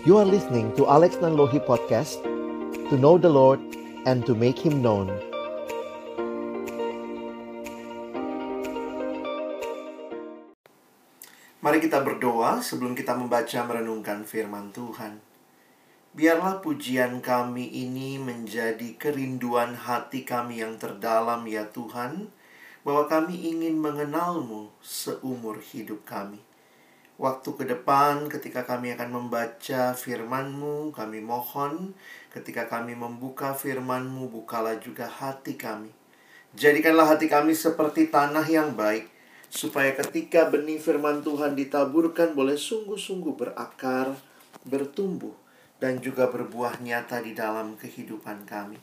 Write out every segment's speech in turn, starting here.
You are listening to Alex Nanlohi Podcast To know the Lord and to make Him known Mari kita berdoa sebelum kita membaca merenungkan firman Tuhan. Biarlah pujian kami ini menjadi kerinduan hati kami yang terdalam ya Tuhan, bahwa kami ingin mengenalmu seumur hidup kami. Waktu ke depan ketika kami akan membaca firman-Mu, kami mohon ketika kami membuka firman-Mu, bukalah juga hati kami. Jadikanlah hati kami seperti tanah yang baik, supaya ketika benih firman Tuhan ditaburkan boleh sungguh-sungguh berakar, bertumbuh, dan juga berbuah nyata di dalam kehidupan kami.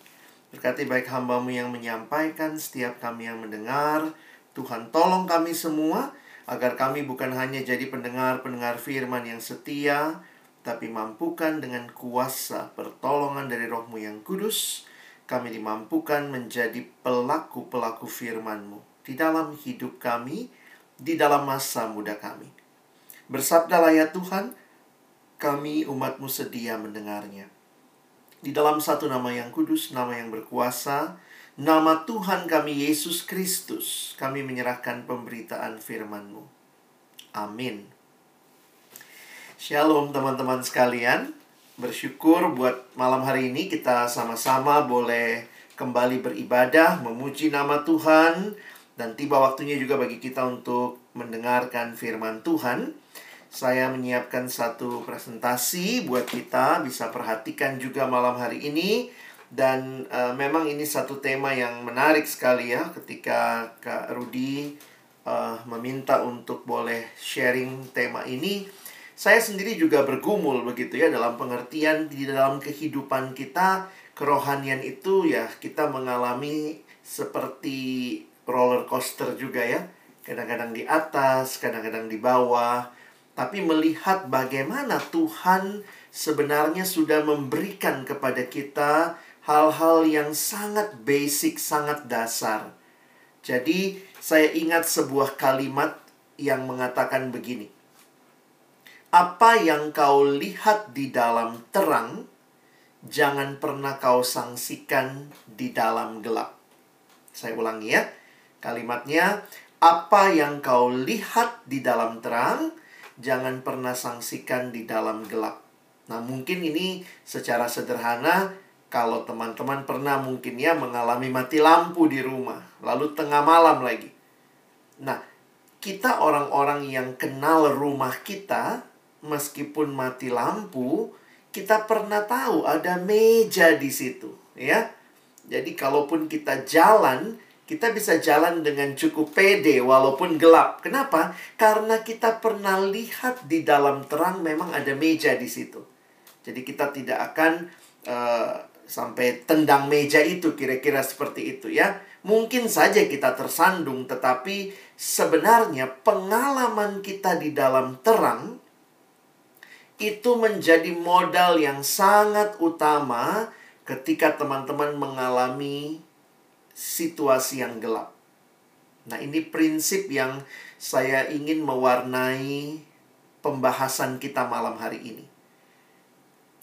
Berkati baik hambamu yang menyampaikan, setiap kami yang mendengar, Tuhan tolong kami semua, agar kami bukan hanya jadi pendengar-pendengar firman yang setia, tapi mampukan dengan kuasa pertolongan dari rohmu yang kudus, kami dimampukan menjadi pelaku-pelaku firman-Mu di dalam hidup kami, di dalam masa muda kami. Bersabdalah ya Tuhan, kami umatmu sedia mendengarnya. Di dalam satu nama yang kudus, nama yang berkuasa, Nama Tuhan kami Yesus Kristus, kami menyerahkan pemberitaan firman-Mu. Amin. Shalom teman-teman sekalian. Bersyukur buat malam hari ini kita sama-sama boleh kembali beribadah, memuji nama Tuhan, dan tiba waktunya juga bagi kita untuk mendengarkan firman Tuhan. Saya menyiapkan satu presentasi buat kita bisa perhatikan juga malam hari ini dan uh, memang ini satu tema yang menarik sekali ya ketika Kak Rudi uh, meminta untuk boleh sharing tema ini. Saya sendiri juga bergumul begitu ya dalam pengertian di dalam kehidupan kita kerohanian itu ya kita mengalami seperti roller coaster juga ya. Kadang-kadang di atas, kadang-kadang di bawah. Tapi melihat bagaimana Tuhan sebenarnya sudah memberikan kepada kita hal-hal yang sangat basic, sangat dasar. Jadi, saya ingat sebuah kalimat yang mengatakan begini: "Apa yang kau lihat di dalam terang, jangan pernah kau sangsikan di dalam gelap." Saya ulangi ya, kalimatnya: "Apa yang kau lihat di dalam terang, jangan pernah sangsikan di dalam gelap." Nah, mungkin ini secara sederhana kalau teman-teman pernah mungkin ya mengalami mati lampu di rumah, lalu tengah malam lagi. Nah, kita orang-orang yang kenal rumah kita, meskipun mati lampu, kita pernah tahu ada meja di situ, ya. Jadi kalaupun kita jalan, kita bisa jalan dengan cukup pede walaupun gelap. Kenapa? Karena kita pernah lihat di dalam terang memang ada meja di situ. Jadi kita tidak akan uh, sampai tendang meja itu kira-kira seperti itu ya. Mungkin saja kita tersandung tetapi sebenarnya pengalaman kita di dalam terang itu menjadi modal yang sangat utama ketika teman-teman mengalami situasi yang gelap. Nah, ini prinsip yang saya ingin mewarnai pembahasan kita malam hari ini.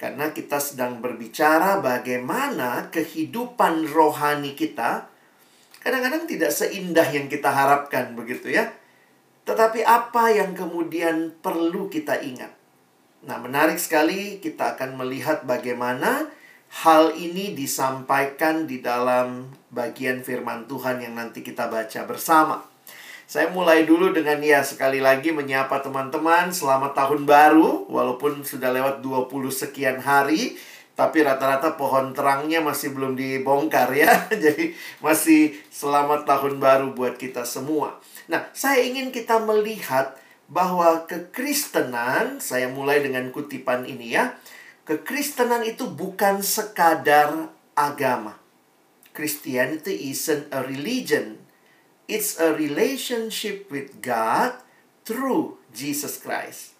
Karena kita sedang berbicara bagaimana kehidupan rohani kita kadang-kadang tidak seindah yang kita harapkan begitu ya. Tetapi apa yang kemudian perlu kita ingat? Nah, menarik sekali kita akan melihat bagaimana hal ini disampaikan di dalam bagian firman Tuhan yang nanti kita baca bersama. Saya mulai dulu dengan ya sekali lagi menyapa teman-teman selamat tahun baru walaupun sudah lewat 20 sekian hari tapi rata-rata pohon terangnya masih belum dibongkar ya. Jadi masih selamat tahun baru buat kita semua. Nah, saya ingin kita melihat bahwa kekristenan, saya mulai dengan kutipan ini ya. Kekristenan itu bukan sekadar agama. Christianity isn't a religion, It's a relationship with God through Jesus Christ.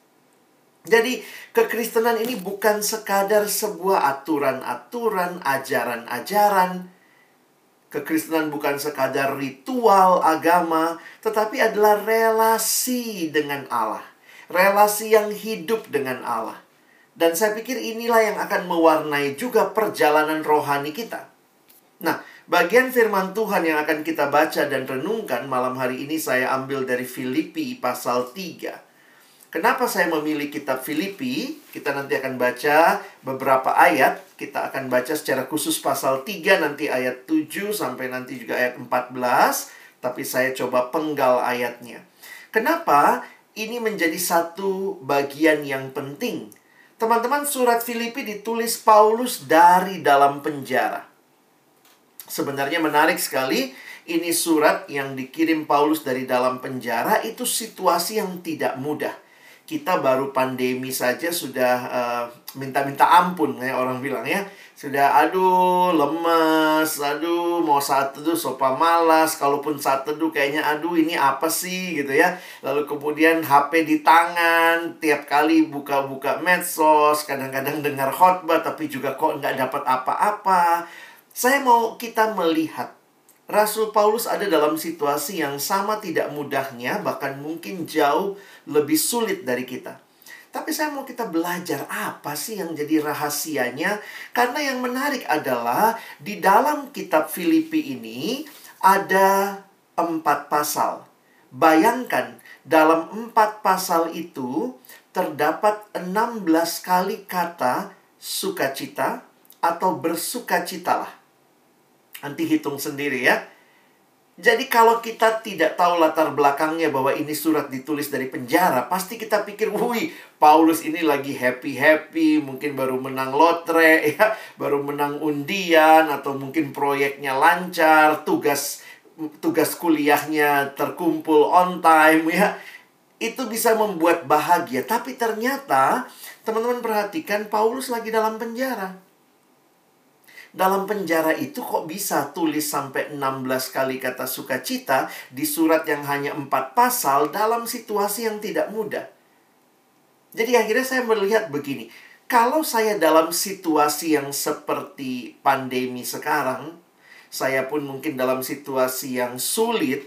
Jadi, kekristenan ini bukan sekadar sebuah aturan-aturan, ajaran-ajaran. Kekristenan bukan sekadar ritual agama, tetapi adalah relasi dengan Allah. Relasi yang hidup dengan Allah. Dan saya pikir inilah yang akan mewarnai juga perjalanan rohani kita. Nah, bagian firman Tuhan yang akan kita baca dan renungkan malam hari ini saya ambil dari Filipi pasal 3. Kenapa saya memilih kitab Filipi? Kita nanti akan baca beberapa ayat. Kita akan baca secara khusus pasal 3 nanti ayat 7 sampai nanti juga ayat 14. Tapi saya coba penggal ayatnya. Kenapa ini menjadi satu bagian yang penting? Teman-teman, surat Filipi ditulis Paulus dari dalam penjara. Sebenarnya menarik sekali. Ini surat yang dikirim Paulus dari dalam penjara itu situasi yang tidak mudah. Kita baru pandemi saja sudah uh, minta-minta ampun ya orang bilang ya. Sudah aduh lemes aduh mau saat teduh sopa malas kalaupun saat teduh kayaknya aduh ini apa sih? Gitu ya. Lalu kemudian HP di tangan tiap kali buka-buka medsos kadang-kadang dengar khotbah tapi juga kok nggak dapat apa-apa saya mau kita melihat Rasul Paulus ada dalam situasi yang sama tidak mudahnya, bahkan mungkin jauh lebih sulit dari kita. Tapi saya mau kita belajar apa sih yang jadi rahasianya? Karena yang menarik adalah di dalam kitab Filipi ini ada empat pasal. Bayangkan dalam empat pasal itu terdapat 16 kali kata sukacita atau bersukacitalah. Nanti hitung sendiri ya. Jadi kalau kita tidak tahu latar belakangnya bahwa ini surat ditulis dari penjara, pasti kita pikir, wih, Paulus ini lagi happy-happy, mungkin baru menang lotre, ya, baru menang undian, atau mungkin proyeknya lancar, tugas tugas kuliahnya terkumpul on time, ya. Itu bisa membuat bahagia. Tapi ternyata, teman-teman perhatikan, Paulus lagi dalam penjara dalam penjara itu kok bisa tulis sampai 16 kali kata sukacita di surat yang hanya 4 pasal dalam situasi yang tidak mudah. Jadi akhirnya saya melihat begini, kalau saya dalam situasi yang seperti pandemi sekarang, saya pun mungkin dalam situasi yang sulit,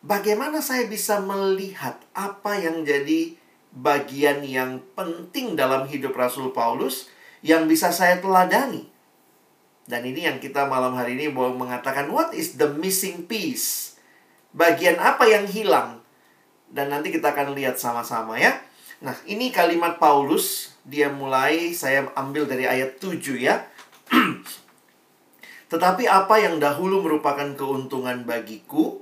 bagaimana saya bisa melihat apa yang jadi bagian yang penting dalam hidup Rasul Paulus yang bisa saya teladani? Dan ini yang kita malam hari ini mau mengatakan what is the missing piece? Bagian apa yang hilang? Dan nanti kita akan lihat sama-sama ya. Nah, ini kalimat Paulus, dia mulai saya ambil dari ayat 7 ya. Tetapi apa yang dahulu merupakan keuntungan bagiku,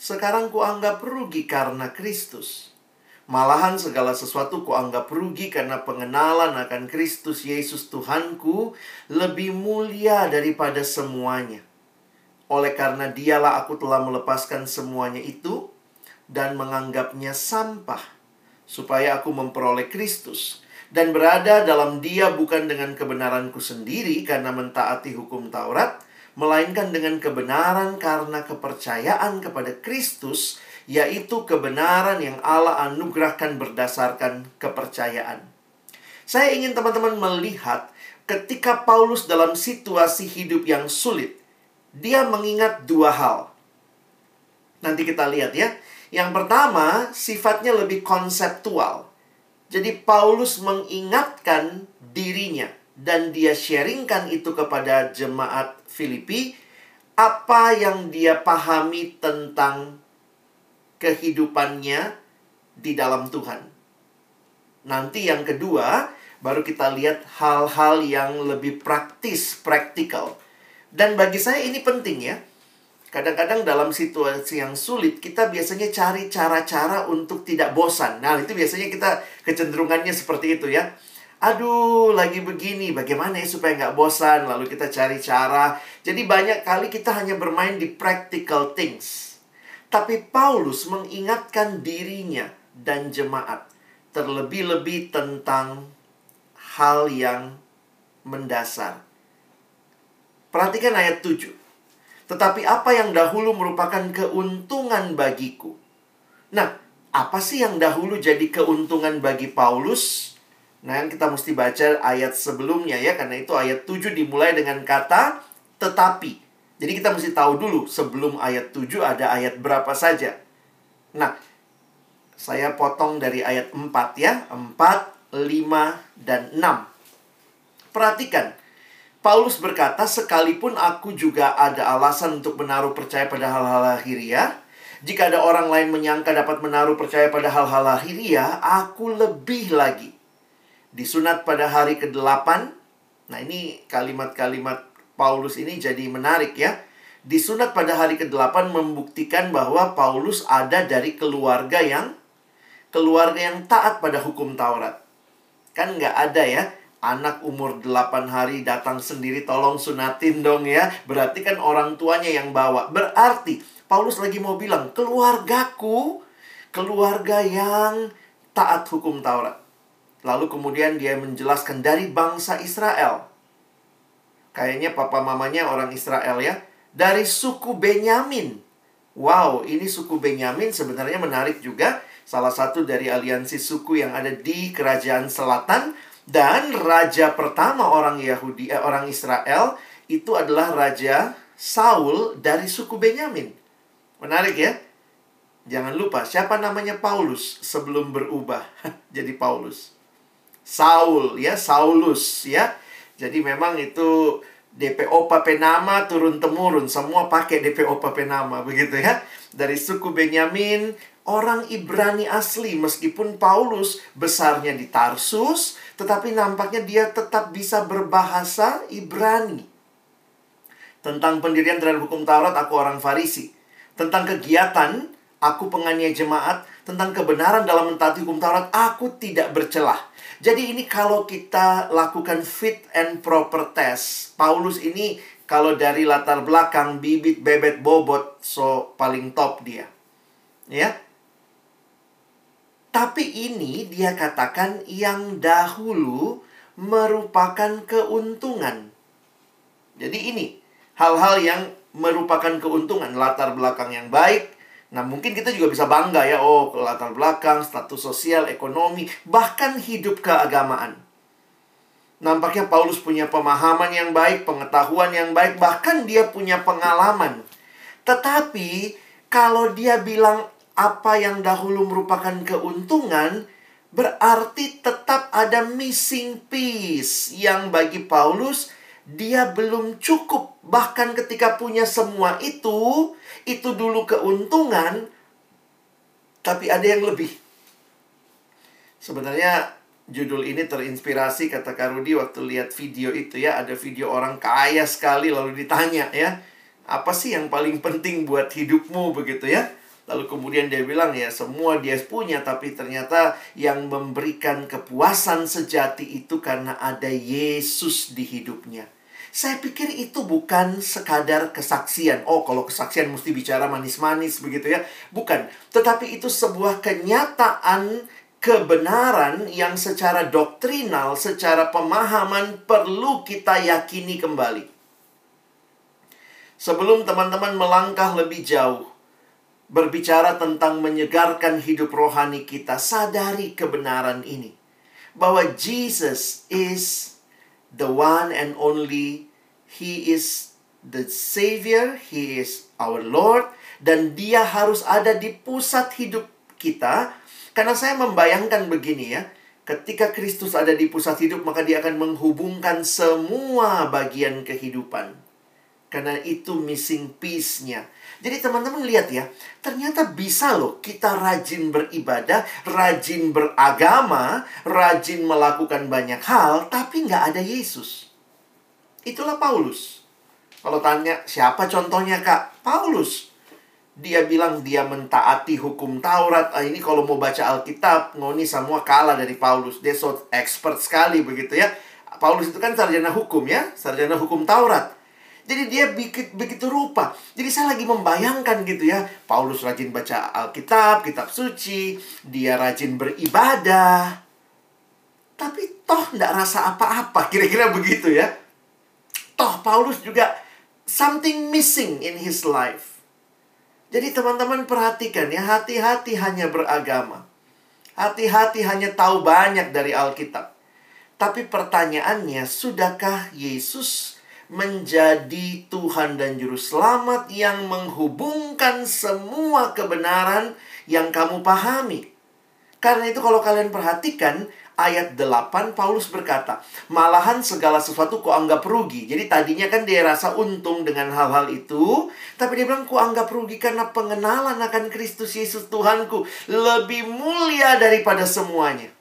sekarang kuanggap rugi karena Kristus. Malahan segala sesuatu kuanggap rugi karena pengenalan akan Kristus Yesus Tuhanku lebih mulia daripada semuanya. Oleh karena dialah aku telah melepaskan semuanya itu dan menganggapnya sampah supaya aku memperoleh Kristus dan berada dalam dia bukan dengan kebenaranku sendiri karena mentaati hukum Taurat, melainkan dengan kebenaran karena kepercayaan kepada Kristus yaitu kebenaran yang Allah anugerahkan berdasarkan kepercayaan. Saya ingin teman-teman melihat ketika Paulus dalam situasi hidup yang sulit, dia mengingat dua hal. Nanti kita lihat ya. Yang pertama, sifatnya lebih konseptual. Jadi Paulus mengingatkan dirinya dan dia sharingkan itu kepada jemaat Filipi apa yang dia pahami tentang kehidupannya di dalam Tuhan. Nanti yang kedua, baru kita lihat hal-hal yang lebih praktis, praktikal. Dan bagi saya ini penting ya. Kadang-kadang dalam situasi yang sulit, kita biasanya cari cara-cara untuk tidak bosan. Nah, itu biasanya kita kecenderungannya seperti itu ya. Aduh, lagi begini, bagaimana ya supaya nggak bosan? Lalu kita cari cara. Jadi banyak kali kita hanya bermain di practical things tapi Paulus mengingatkan dirinya dan jemaat terlebih-lebih tentang hal yang mendasar. Perhatikan ayat 7. Tetapi apa yang dahulu merupakan keuntungan bagiku. Nah, apa sih yang dahulu jadi keuntungan bagi Paulus? Nah, kita mesti baca ayat sebelumnya ya, karena itu ayat 7 dimulai dengan kata tetapi. Jadi kita mesti tahu dulu sebelum ayat 7 ada ayat berapa saja. Nah, saya potong dari ayat 4 ya. 4 5 dan 6. Perhatikan, Paulus berkata, sekalipun aku juga ada alasan untuk menaruh percaya pada hal-hal lahiriah, jika ada orang lain menyangka dapat menaruh percaya pada hal-hal lahiriah, aku lebih lagi. Disunat pada hari ke-8. Nah, ini kalimat-kalimat Paulus ini jadi menarik ya. Disunat pada hari ke-8 membuktikan bahwa Paulus ada dari keluarga yang keluarga yang taat pada hukum Taurat. Kan nggak ada ya, anak umur 8 hari datang sendiri tolong sunatin dong ya. Berarti kan orang tuanya yang bawa. Berarti Paulus lagi mau bilang, keluargaku, keluarga yang taat hukum Taurat. Lalu kemudian dia menjelaskan dari bangsa Israel. Kayaknya papa mamanya orang Israel ya. Dari suku Benyamin. Wow, ini suku Benyamin sebenarnya menarik juga. Salah satu dari aliansi suku yang ada di kerajaan selatan. Dan raja pertama orang Yahudi, eh, orang Israel itu adalah Raja Saul dari suku Benyamin. Menarik ya? Jangan lupa, siapa namanya Paulus sebelum berubah jadi Paulus? Saul ya, Saulus ya. Jadi memang itu DPO Papenama turun temurun semua pakai DPO Papenama begitu ya. Dari suku Benyamin, orang Ibrani asli meskipun Paulus besarnya di Tarsus, tetapi nampaknya dia tetap bisa berbahasa Ibrani. Tentang pendirian terhadap hukum Taurat aku orang Farisi. Tentang kegiatan aku penganiaya jemaat, tentang kebenaran dalam mentaati hukum Taurat aku tidak bercelah. Jadi ini kalau kita lakukan fit and proper test, Paulus ini kalau dari latar belakang bibit bebet bobot so paling top dia. Ya. Tapi ini dia katakan yang dahulu merupakan keuntungan. Jadi ini hal-hal yang merupakan keuntungan, latar belakang yang baik, Nah, mungkin kita juga bisa bangga ya, oh, latar belakang, status sosial, ekonomi, bahkan hidup keagamaan. Nampaknya Paulus punya pemahaman yang baik, pengetahuan yang baik, bahkan dia punya pengalaman. Tetapi, kalau dia bilang apa yang dahulu merupakan keuntungan, berarti tetap ada missing piece yang bagi Paulus dia belum cukup. Bahkan ketika punya semua itu, itu dulu keuntungan, tapi ada yang lebih. Sebenarnya judul ini terinspirasi kata Karudi waktu lihat video itu ya, ada video orang kaya sekali lalu ditanya ya, apa sih yang paling penting buat hidupmu begitu ya? Lalu kemudian dia bilang ya semua dia punya tapi ternyata yang memberikan kepuasan sejati itu karena ada Yesus di hidupnya. Saya pikir itu bukan sekadar kesaksian. Oh, kalau kesaksian mesti bicara manis-manis begitu ya. Bukan. Tetapi itu sebuah kenyataan kebenaran yang secara doktrinal, secara pemahaman perlu kita yakini kembali. Sebelum teman-teman melangkah lebih jauh, berbicara tentang menyegarkan hidup rohani kita, sadari kebenaran ini. Bahwa Jesus is the one and only. He is the Savior, He is our Lord, dan Dia harus ada di pusat hidup kita. Karena saya membayangkan begini ya, ketika Kristus ada di pusat hidup, maka Dia akan menghubungkan semua bagian kehidupan. Karena itu missing piece-nya. Jadi teman-teman lihat ya, ternyata bisa loh kita rajin beribadah, rajin beragama, rajin melakukan banyak hal, tapi nggak ada Yesus. Itulah Paulus. Kalau tanya siapa contohnya kak? Paulus. Dia bilang dia mentaati hukum Taurat. Ah, ini kalau mau baca Alkitab, ngoni semua kalah dari Paulus. Dia so expert sekali begitu ya. Paulus itu kan sarjana hukum ya, sarjana hukum Taurat. Jadi dia begitu, rupa. Jadi saya lagi membayangkan gitu ya. Paulus rajin baca Alkitab, kitab suci. Dia rajin beribadah. Tapi toh tidak rasa apa-apa. Kira-kira begitu ya. Toh Paulus juga something missing in his life. Jadi teman-teman perhatikan ya. Hati-hati hanya beragama. Hati-hati hanya tahu banyak dari Alkitab. Tapi pertanyaannya, sudahkah Yesus menjadi Tuhan dan Juru Selamat yang menghubungkan semua kebenaran yang kamu pahami. Karena itu kalau kalian perhatikan, ayat 8 Paulus berkata, malahan segala sesuatu ku anggap rugi. Jadi tadinya kan dia rasa untung dengan hal-hal itu, tapi dia bilang ku anggap rugi karena pengenalan akan Kristus Yesus Tuhanku lebih mulia daripada semuanya.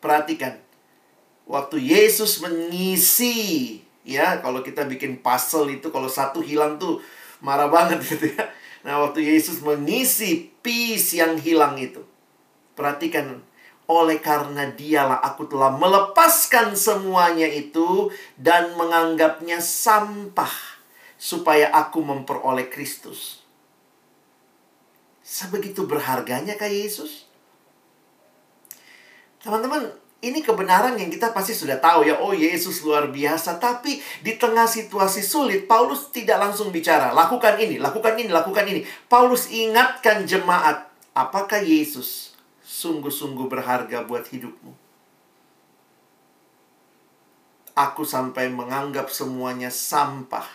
Perhatikan. Waktu Yesus mengisi ya, kalau kita bikin puzzle itu kalau satu hilang tuh marah banget gitu ya. Nah, waktu Yesus mengisi peace yang hilang itu. Perhatikan oleh karena dialah aku telah melepaskan semuanya itu dan menganggapnya sampah supaya aku memperoleh Kristus. Sebegitu berharganya kah Yesus? Teman-teman, ini kebenaran yang kita pasti sudah tahu ya. Oh, Yesus luar biasa. Tapi di tengah situasi sulit, Paulus tidak langsung bicara. Lakukan ini, lakukan ini, lakukan ini. Paulus ingatkan jemaat. Apakah Yesus sungguh-sungguh berharga buat hidupmu. Aku sampai menganggap semuanya sampah.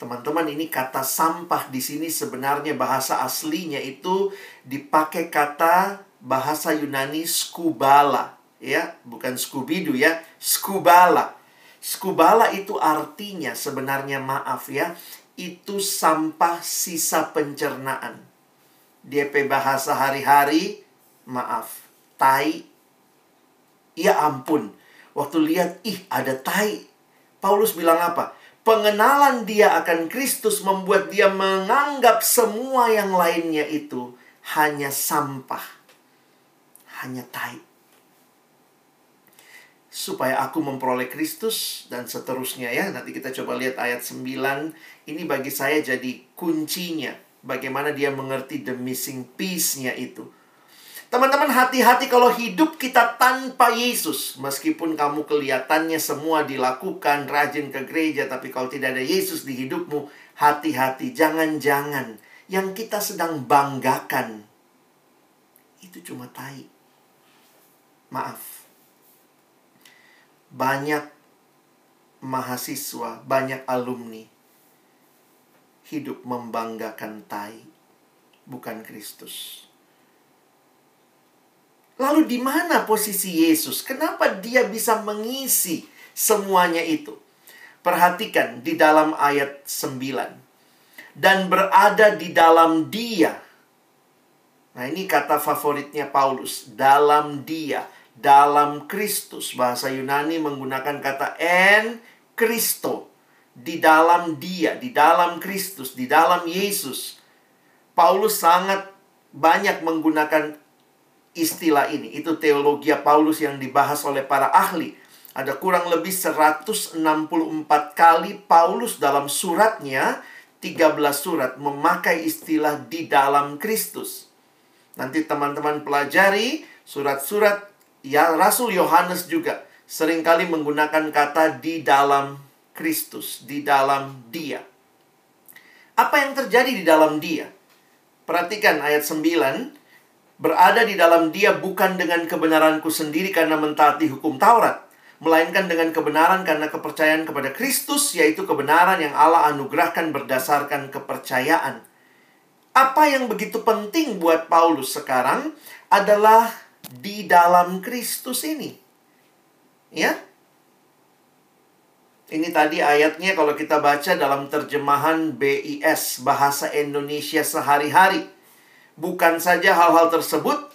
Teman-teman, ini kata sampah di sini sebenarnya bahasa aslinya itu dipakai kata bahasa Yunani skubala, ya, bukan skubidu ya, skubala. Skubala itu artinya sebenarnya maaf ya, itu sampah sisa pencernaan. DP bahasa hari-hari maaf, tai. Ya ampun, waktu lihat, ih ada tai. Paulus bilang apa? Pengenalan dia akan Kristus membuat dia menganggap semua yang lainnya itu hanya sampah. Hanya tai. Supaya aku memperoleh Kristus dan seterusnya ya. Nanti kita coba lihat ayat 9. Ini bagi saya jadi kuncinya. Bagaimana dia mengerti the missing piece-nya itu Teman-teman hati-hati kalau hidup kita tanpa Yesus. Meskipun kamu kelihatannya semua dilakukan, rajin ke gereja, tapi kalau tidak ada Yesus di hidupmu, hati-hati. Jangan-jangan yang kita sedang banggakan itu cuma tai. Maaf. Banyak mahasiswa, banyak alumni hidup membanggakan tai, bukan Kristus. Lalu di mana posisi Yesus? Kenapa dia bisa mengisi semuanya itu? Perhatikan di dalam ayat 9. Dan berada di dalam dia. Nah ini kata favoritnya Paulus. Dalam dia. Dalam Kristus. Bahasa Yunani menggunakan kata en Kristo. Di dalam dia. Di dalam Kristus. Di dalam Yesus. Paulus sangat banyak menggunakan istilah ini. Itu teologi Paulus yang dibahas oleh para ahli. Ada kurang lebih 164 kali Paulus dalam suratnya, 13 surat, memakai istilah di dalam Kristus. Nanti teman-teman pelajari surat-surat ya Rasul Yohanes juga sering kali menggunakan kata di dalam Kristus, di dalam dia. Apa yang terjadi di dalam dia? Perhatikan ayat 9 berada di dalam dia bukan dengan kebenaranku sendiri karena mentaati hukum Taurat, melainkan dengan kebenaran karena kepercayaan kepada Kristus, yaitu kebenaran yang Allah anugerahkan berdasarkan kepercayaan. Apa yang begitu penting buat Paulus sekarang adalah di dalam Kristus ini. Ya. Ini tadi ayatnya kalau kita baca dalam terjemahan BIS, Bahasa Indonesia Sehari-hari. Bukan saja hal-hal tersebut,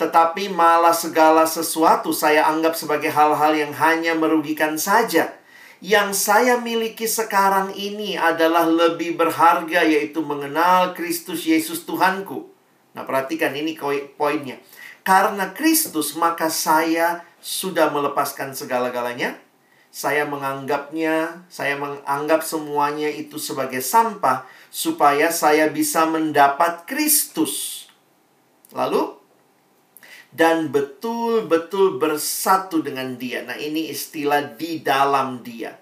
tetapi malah segala sesuatu saya anggap sebagai hal-hal yang hanya merugikan saja. Yang saya miliki sekarang ini adalah lebih berharga, yaitu mengenal Kristus Yesus Tuhanku. Nah, perhatikan ini poinnya. Karena Kristus, maka saya sudah melepaskan segala-galanya. Saya menganggapnya, saya menganggap semuanya itu sebagai sampah supaya saya bisa mendapat Kristus. Lalu dan betul-betul bersatu dengan Dia. Nah, ini istilah di dalam Dia.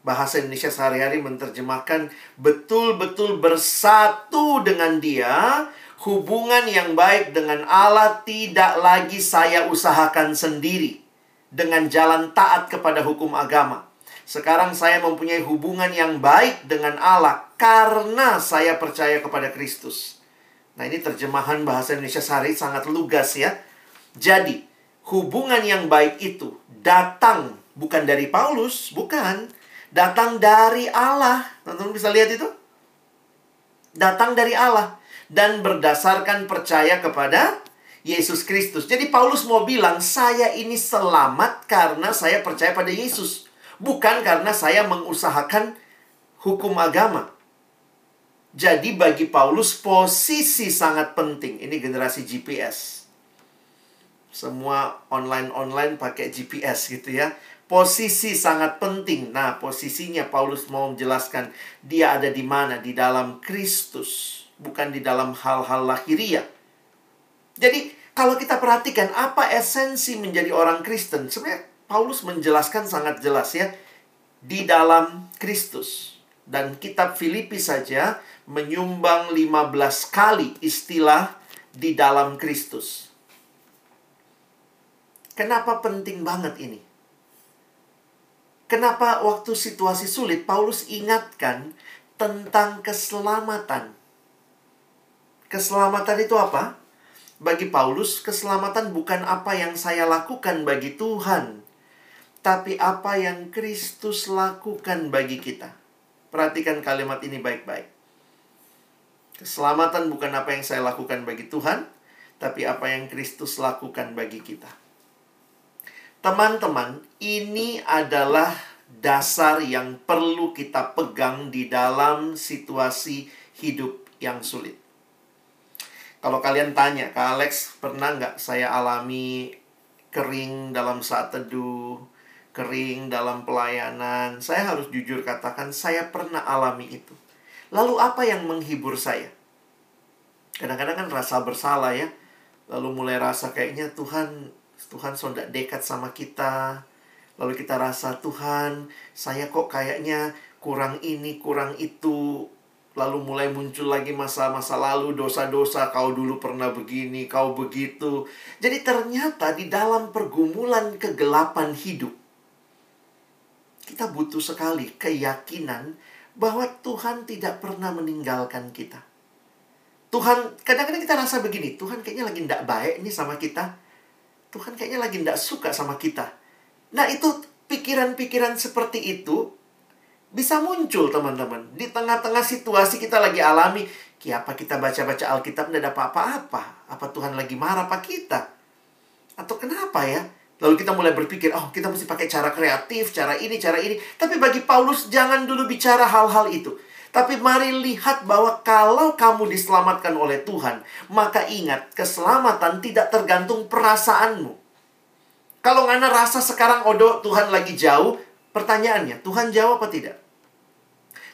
Bahasa Indonesia sehari-hari menerjemahkan betul-betul bersatu dengan Dia. Hubungan yang baik dengan Allah tidak lagi saya usahakan sendiri dengan jalan taat kepada hukum agama. Sekarang saya mempunyai hubungan yang baik dengan Allah karena saya percaya kepada Kristus. Nah, ini terjemahan bahasa Indonesia sehari sangat lugas ya. Jadi, hubungan yang baik itu datang bukan dari Paulus, bukan. Datang dari Allah. Teman-teman bisa lihat itu? Datang dari Allah. Dan berdasarkan percaya kepada Yesus Kristus. Jadi Paulus mau bilang, saya ini selamat karena saya percaya pada Yesus. Bukan karena saya mengusahakan hukum agama. Jadi bagi Paulus posisi sangat penting. Ini generasi GPS. Semua online-online pakai GPS gitu ya. Posisi sangat penting. Nah, posisinya Paulus mau menjelaskan dia ada di mana? Di dalam Kristus, bukan di dalam hal-hal lahiriah. Jadi, kalau kita perhatikan apa esensi menjadi orang Kristen, sebenarnya Paulus menjelaskan sangat jelas ya di dalam Kristus. Dan kitab Filipi saja menyumbang 15 kali istilah di dalam Kristus. Kenapa penting banget ini? Kenapa waktu situasi sulit Paulus ingatkan tentang keselamatan? Keselamatan itu apa? Bagi Paulus, keselamatan bukan apa yang saya lakukan bagi Tuhan, tapi apa yang Kristus lakukan bagi kita. Perhatikan kalimat ini baik-baik. Keselamatan bukan apa yang saya lakukan bagi Tuhan, tapi apa yang Kristus lakukan bagi kita. Teman-teman, ini adalah dasar yang perlu kita pegang di dalam situasi hidup yang sulit. Kalau kalian tanya, Kak Alex, pernah nggak saya alami kering dalam saat teduh, kering dalam pelayanan? Saya harus jujur katakan, saya pernah alami itu. Lalu apa yang menghibur saya? Kadang-kadang kan rasa bersalah ya. Lalu mulai rasa kayaknya Tuhan Tuhan sudah dekat sama kita. Lalu kita rasa Tuhan, saya kok kayaknya kurang ini, kurang itu. Lalu mulai muncul lagi masa-masa lalu, dosa-dosa, kau dulu pernah begini, kau begitu. Jadi ternyata di dalam pergumulan kegelapan hidup, kita butuh sekali keyakinan bahwa Tuhan tidak pernah meninggalkan kita. Tuhan, kadang-kadang kita rasa begini, Tuhan kayaknya lagi tidak baik nih sama kita. Tuhan kayaknya lagi tidak suka sama kita. Nah itu pikiran-pikiran seperti itu bisa muncul teman-teman. Di tengah-tengah situasi kita lagi alami, apa kita baca-baca Alkitab tidak ada apa-apa? Apa Tuhan lagi marah apa kita? Atau kenapa ya? Lalu kita mulai berpikir, oh kita mesti pakai cara kreatif, cara ini, cara ini. Tapi bagi Paulus, jangan dulu bicara hal-hal itu. Tapi mari lihat bahwa kalau kamu diselamatkan oleh Tuhan, maka ingat, keselamatan tidak tergantung perasaanmu. Kalau ngana rasa sekarang odo Tuhan lagi jauh, pertanyaannya, Tuhan jauh apa tidak?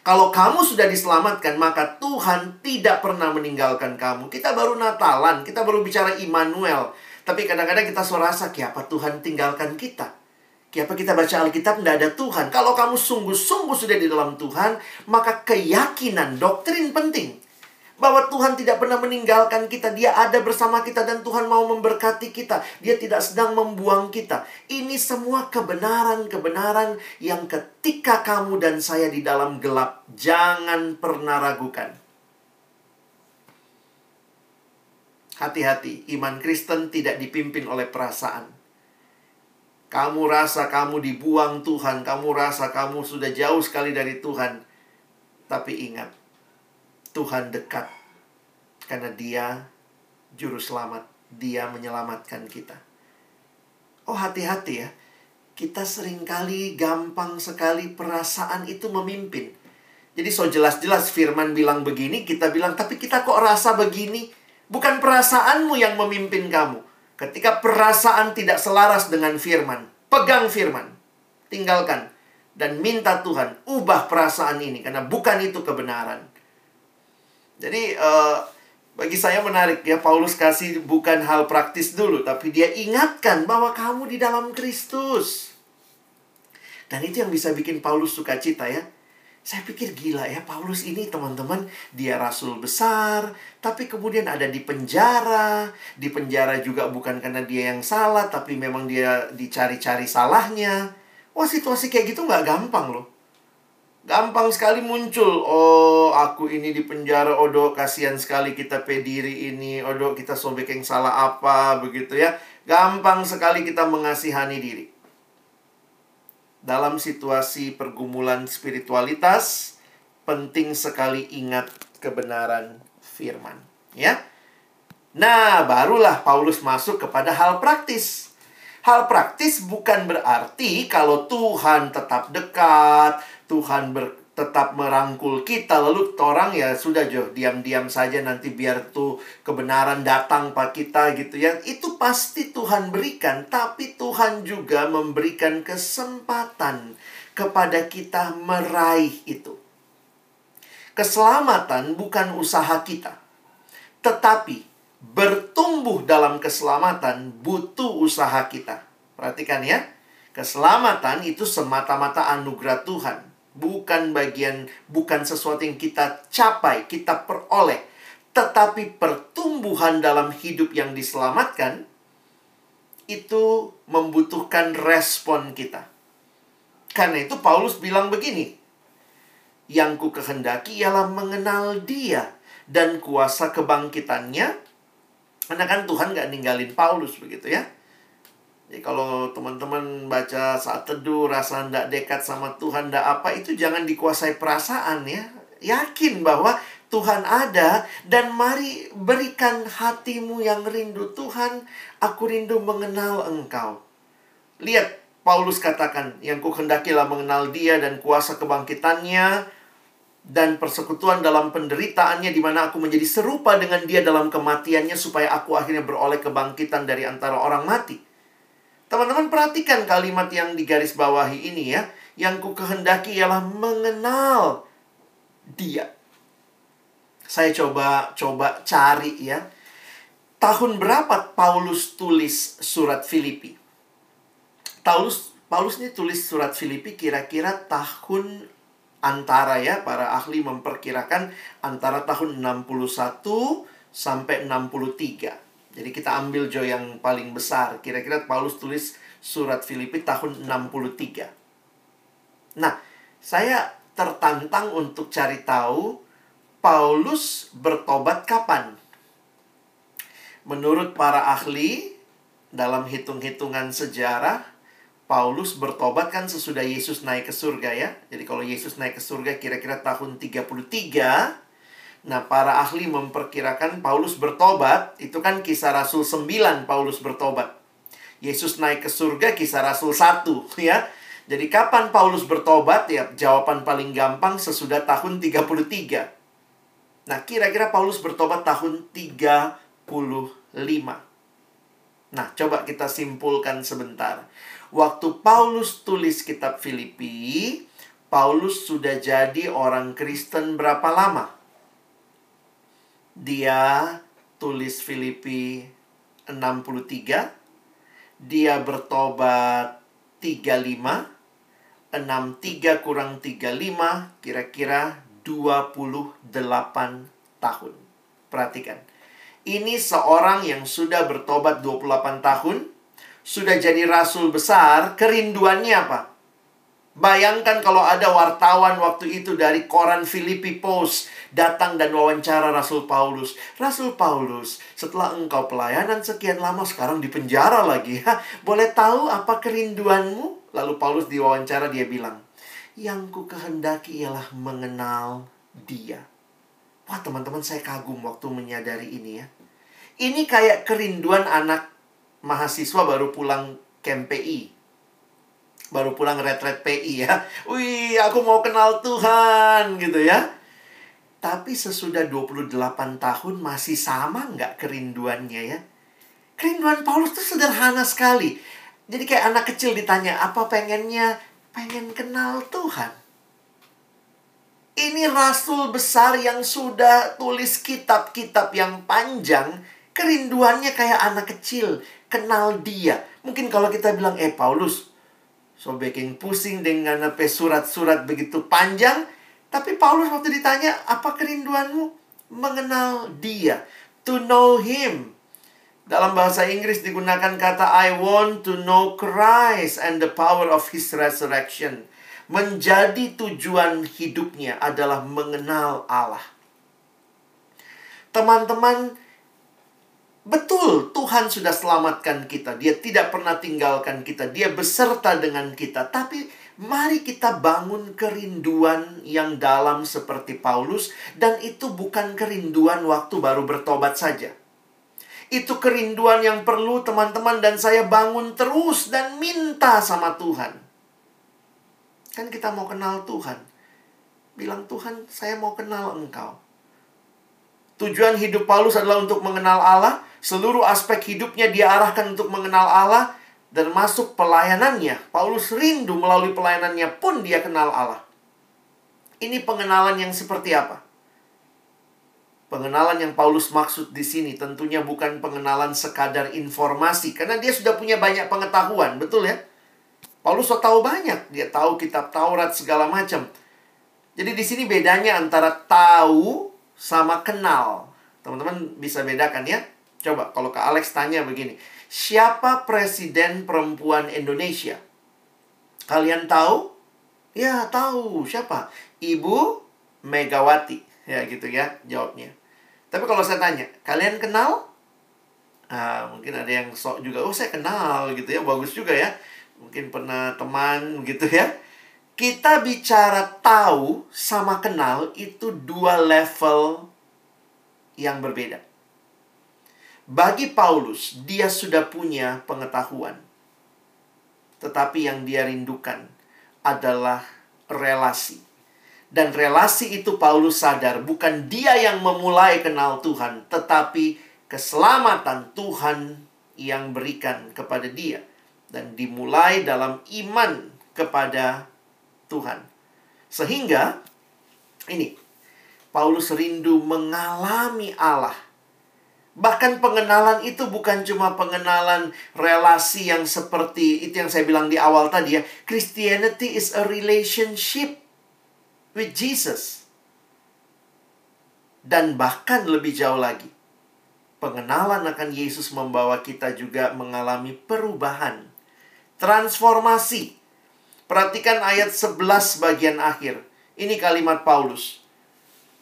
Kalau kamu sudah diselamatkan, maka Tuhan tidak pernah meninggalkan kamu. Kita baru Natalan, kita baru bicara Immanuel. Tapi kadang-kadang kita rasa, apa Tuhan tinggalkan kita? Kenapa kita baca Alkitab tidak ada Tuhan? Kalau kamu sungguh-sungguh sudah di dalam Tuhan, maka keyakinan, doktrin penting. Bahwa Tuhan tidak pernah meninggalkan kita. Dia ada bersama kita dan Tuhan mau memberkati kita. Dia tidak sedang membuang kita. Ini semua kebenaran-kebenaran yang ketika kamu dan saya di dalam gelap, jangan pernah ragukan. Hati-hati, iman Kristen tidak dipimpin oleh perasaan. Kamu rasa kamu dibuang Tuhan, kamu rasa kamu sudah jauh sekali dari Tuhan. Tapi ingat, Tuhan dekat karena Dia juru selamat, Dia menyelamatkan kita. Oh, hati-hati ya. Kita sering kali gampang sekali perasaan itu memimpin. Jadi so jelas-jelas firman bilang begini, kita bilang tapi kita kok rasa begini? Bukan perasaanmu yang memimpin kamu. Ketika perasaan tidak selaras dengan firman, pegang firman, tinggalkan, dan minta Tuhan ubah perasaan ini karena bukan itu kebenaran. Jadi uh, bagi saya menarik ya Paulus kasih bukan hal praktis dulu, tapi dia ingatkan bahwa kamu di dalam Kristus. Dan itu yang bisa bikin Paulus sukacita ya. Saya pikir gila ya, Paulus ini teman-teman, dia rasul besar, tapi kemudian ada di penjara. Di penjara juga bukan karena dia yang salah, tapi memang dia dicari-cari salahnya. Wah, situasi kayak gitu nggak gampang loh. Gampang sekali muncul. Oh, aku ini di penjara. Odo, kasihan sekali kita pediri ini. Odo, kita sobek yang salah apa, begitu ya. Gampang sekali kita mengasihani diri. Dalam situasi pergumulan spiritualitas, penting sekali ingat kebenaran firman. Ya. Nah, barulah Paulus masuk kepada hal praktis. Hal praktis bukan berarti kalau Tuhan tetap dekat, Tuhan ber, tetap merangkul kita, lalu orang ya sudah jo diam-diam saja nanti biar tuh kebenaran datang pak kita gitu ya. Itu pasti Tuhan berikan, tapi Tuhan juga memberikan kesempatan kepada kita meraih itu. Keselamatan bukan usaha kita, tetapi bertumbuh dalam keselamatan butuh usaha kita. Perhatikan ya. Keselamatan itu semata-mata anugerah Tuhan, bukan bagian bukan sesuatu yang kita capai, kita peroleh, tetapi pertumbuhan dalam hidup yang diselamatkan itu membutuhkan respon kita. Karena itu Paulus bilang begini, yang ku kehendaki ialah mengenal dia dan kuasa kebangkitannya karena kan Tuhan gak ninggalin Paulus begitu ya. Jadi kalau teman-teman baca saat teduh rasa ndak dekat sama Tuhan ndak apa itu jangan dikuasai perasaan ya. Yakin bahwa Tuhan ada dan mari berikan hatimu yang rindu Tuhan, aku rindu mengenal Engkau. Lihat Paulus katakan, yang ku hendakilah mengenal dia dan kuasa kebangkitannya, dan persekutuan dalam penderitaannya di mana aku menjadi serupa dengan dia dalam kematiannya supaya aku akhirnya beroleh kebangkitan dari antara orang mati. Teman-teman perhatikan kalimat yang digaris bawahi ini ya. Yang ku kehendaki ialah mengenal dia. Saya coba coba cari ya. Tahun berapa Paulus tulis surat Filipi? Paulus Paulus ini tulis surat Filipi kira-kira tahun antara ya para ahli memperkirakan antara tahun 61 sampai 63. Jadi kita ambil Jo yang paling besar. Kira-kira Paulus tulis surat Filipi tahun 63. Nah, saya tertantang untuk cari tahu Paulus bertobat kapan? Menurut para ahli dalam hitung-hitungan sejarah Paulus bertobat kan sesudah Yesus naik ke surga ya. Jadi kalau Yesus naik ke surga kira-kira tahun 33. Nah, para ahli memperkirakan Paulus bertobat, itu kan kisah Rasul 9 Paulus bertobat. Yesus naik ke surga kisah Rasul 1 ya. Jadi kapan Paulus bertobat? Ya, jawaban paling gampang sesudah tahun 33. Nah, kira-kira Paulus bertobat tahun 35. Nah, coba kita simpulkan sebentar. Waktu Paulus tulis kitab Filipi, Paulus sudah jadi orang Kristen berapa lama? Dia tulis Filipi 63, dia bertobat 35, 63 kurang 35, kira-kira 28 tahun. Perhatikan. Ini seorang yang sudah bertobat 28 tahun, sudah jadi rasul besar, kerinduannya apa? Bayangkan kalau ada wartawan waktu itu dari koran Filipi Post datang dan wawancara Rasul Paulus. Rasul Paulus, setelah engkau pelayanan sekian lama sekarang di penjara lagi. Ha, boleh tahu apa kerinduanmu? Lalu Paulus diwawancara dia bilang, "Yang ku kehendaki ialah mengenal dia." Wah, teman-teman saya kagum waktu menyadari ini ya. Ini kayak kerinduan anak mahasiswa baru pulang camp PI. Baru pulang retret PI ya. Wih, aku mau kenal Tuhan gitu ya. Tapi sesudah 28 tahun masih sama nggak kerinduannya ya? Kerinduan Paulus itu sederhana sekali. Jadi kayak anak kecil ditanya, apa pengennya? Pengen kenal Tuhan. Ini rasul besar yang sudah tulis kitab-kitab yang panjang. Kerinduannya kayak anak kecil kenal dia. Mungkin kalau kita bilang, eh Paulus, so pusing dengan surat-surat begitu panjang. Tapi Paulus waktu ditanya, apa kerinduanmu? Mengenal dia. To know him. Dalam bahasa Inggris digunakan kata I want to know Christ and the power of his resurrection. menjadi tujuan hidupnya adalah mengenal Allah. Teman-teman, betul Tuhan sudah selamatkan kita. Dia tidak pernah tinggalkan kita. Dia beserta dengan kita. Tapi mari kita bangun kerinduan yang dalam seperti Paulus dan itu bukan kerinduan waktu baru bertobat saja. Itu kerinduan yang perlu teman-teman dan saya bangun terus dan minta sama Tuhan. Kan kita mau kenal Tuhan. Bilang Tuhan, saya mau kenal Engkau. Tujuan hidup Paulus adalah untuk mengenal Allah. Seluruh aspek hidupnya dia arahkan untuk mengenal Allah dan masuk pelayanannya. Paulus rindu melalui pelayanannya pun dia kenal Allah. Ini pengenalan yang seperti apa? Pengenalan yang Paulus maksud di sini tentunya bukan pengenalan sekadar informasi karena dia sudah punya banyak pengetahuan, betul ya? Paulus sudah tahu banyak, dia tahu kitab Taurat segala macam. Jadi di sini bedanya antara tahu sama kenal. Teman-teman bisa bedakan ya. Coba kalau Kak Alex tanya begini, siapa presiden perempuan Indonesia? Kalian tahu? Ya, tahu. Siapa? Ibu Megawati. Ya, gitu ya jawabnya. Tapi kalau saya tanya, kalian kenal? Ah, mungkin ada yang sok juga, oh saya kenal gitu ya, bagus juga ya. Mungkin pernah teman gitu ya kita bicara tahu sama kenal itu dua level yang berbeda. Bagi Paulus, dia sudah punya pengetahuan. Tetapi yang dia rindukan adalah relasi. Dan relasi itu Paulus sadar bukan dia yang memulai kenal Tuhan, tetapi keselamatan Tuhan yang berikan kepada dia dan dimulai dalam iman kepada Tuhan. Sehingga ini Paulus rindu mengalami Allah. Bahkan pengenalan itu bukan cuma pengenalan relasi yang seperti itu yang saya bilang di awal tadi ya. Christianity is a relationship with Jesus. Dan bahkan lebih jauh lagi. Pengenalan akan Yesus membawa kita juga mengalami perubahan. Transformasi Perhatikan ayat 11 bagian akhir. Ini kalimat Paulus.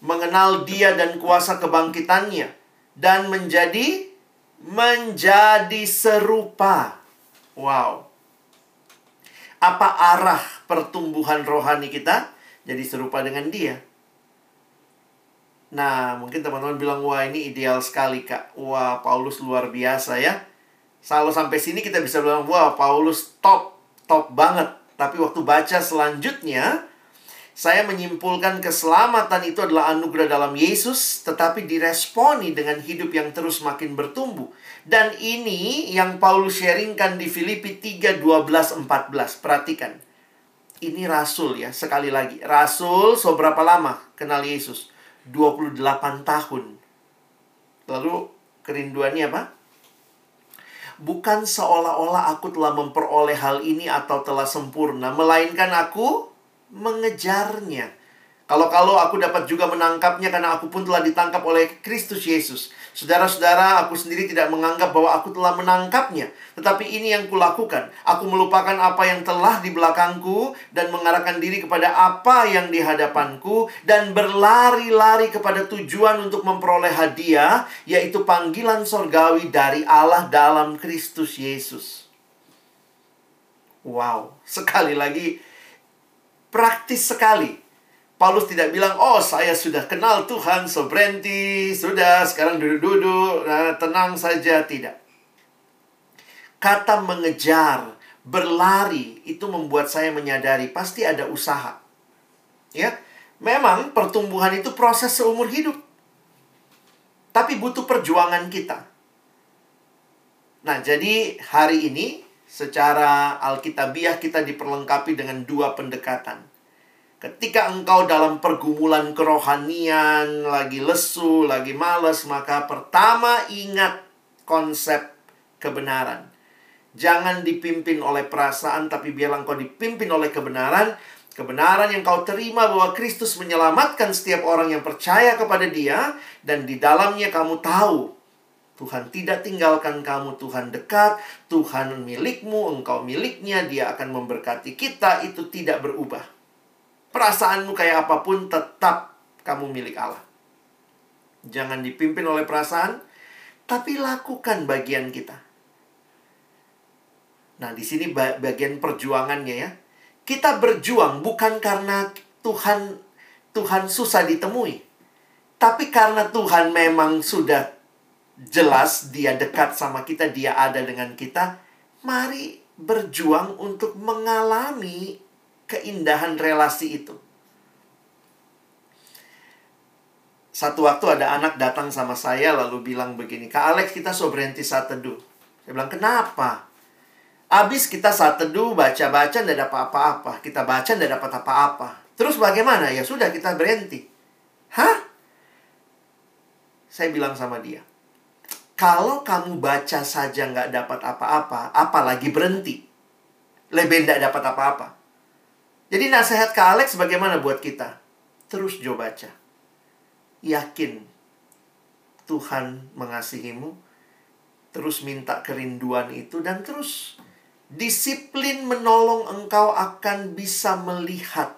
Mengenal dia dan kuasa kebangkitannya. Dan menjadi menjadi serupa. Wow. Apa arah pertumbuhan rohani kita? Jadi serupa dengan dia. Nah, mungkin teman-teman bilang, wah ini ideal sekali, Kak. Wah, Paulus luar biasa ya. Kalau sampai sini kita bisa bilang, wah, Paulus top, top banget. Tapi waktu baca selanjutnya, saya menyimpulkan keselamatan itu adalah anugerah dalam Yesus, tetapi diresponi dengan hidup yang terus makin bertumbuh. Dan ini yang Paulus sharingkan di Filipi 3, 12, 14. Perhatikan. Ini Rasul ya, sekali lagi. Rasul seberapa lama kenal Yesus? 28 tahun. Lalu kerinduannya apa? bukan seolah-olah aku telah memperoleh hal ini atau telah sempurna, melainkan aku mengejarnya. Kalau-kalau aku dapat juga menangkapnya karena aku pun telah ditangkap oleh Kristus Yesus. Saudara-saudara, aku sendiri tidak menganggap bahwa aku telah menangkapnya. Tetapi ini yang kulakukan. Aku melupakan apa yang telah di belakangku dan mengarahkan diri kepada apa yang di hadapanku dan berlari-lari kepada tujuan untuk memperoleh hadiah, yaitu panggilan sorgawi dari Allah dalam Kristus Yesus. Wow, sekali lagi praktis sekali Paulus tidak bilang, oh saya sudah kenal Tuhan, so berhenti, sudah sekarang duduk-duduk, nah, tenang saja. Tidak. Kata mengejar, berlari, itu membuat saya menyadari pasti ada usaha. Ya, memang pertumbuhan itu proses seumur hidup. Tapi butuh perjuangan kita. Nah, jadi hari ini secara alkitabiah kita diperlengkapi dengan dua pendekatan Ketika engkau dalam pergumulan kerohanian, lagi lesu, lagi males, maka pertama ingat konsep kebenaran. Jangan dipimpin oleh perasaan, tapi biarlah engkau dipimpin oleh kebenaran. Kebenaran yang kau terima bahwa Kristus menyelamatkan setiap orang yang percaya kepada dia. Dan di dalamnya kamu tahu Tuhan tidak tinggalkan kamu, Tuhan dekat, Tuhan milikmu, engkau miliknya, dia akan memberkati kita, itu tidak berubah. Perasaanmu kayak apa pun tetap kamu milik Allah. Jangan dipimpin oleh perasaan, tapi lakukan bagian kita. Nah, di sini bagian perjuangannya ya. Kita berjuang bukan karena Tuhan Tuhan susah ditemui. Tapi karena Tuhan memang sudah jelas dia dekat sama kita, dia ada dengan kita, mari berjuang untuk mengalami keindahan relasi itu. Satu waktu ada anak datang sama saya lalu bilang begini, Kak Alex kita so berhenti saat teduh. Saya bilang, kenapa? Abis kita saat teduh, baca-baca, tidak dapat apa-apa. Kita baca, tidak dapat apa-apa. Terus bagaimana? Ya sudah, kita berhenti. Hah? Saya bilang sama dia, kalau kamu baca saja nggak dapat apa-apa, apalagi berhenti. Lebih tidak dapat apa-apa. Jadi nasihat ke Alex bagaimana buat kita? Terus jo baca. Yakin Tuhan mengasihimu. Terus minta kerinduan itu dan terus Disiplin menolong engkau akan bisa melihat.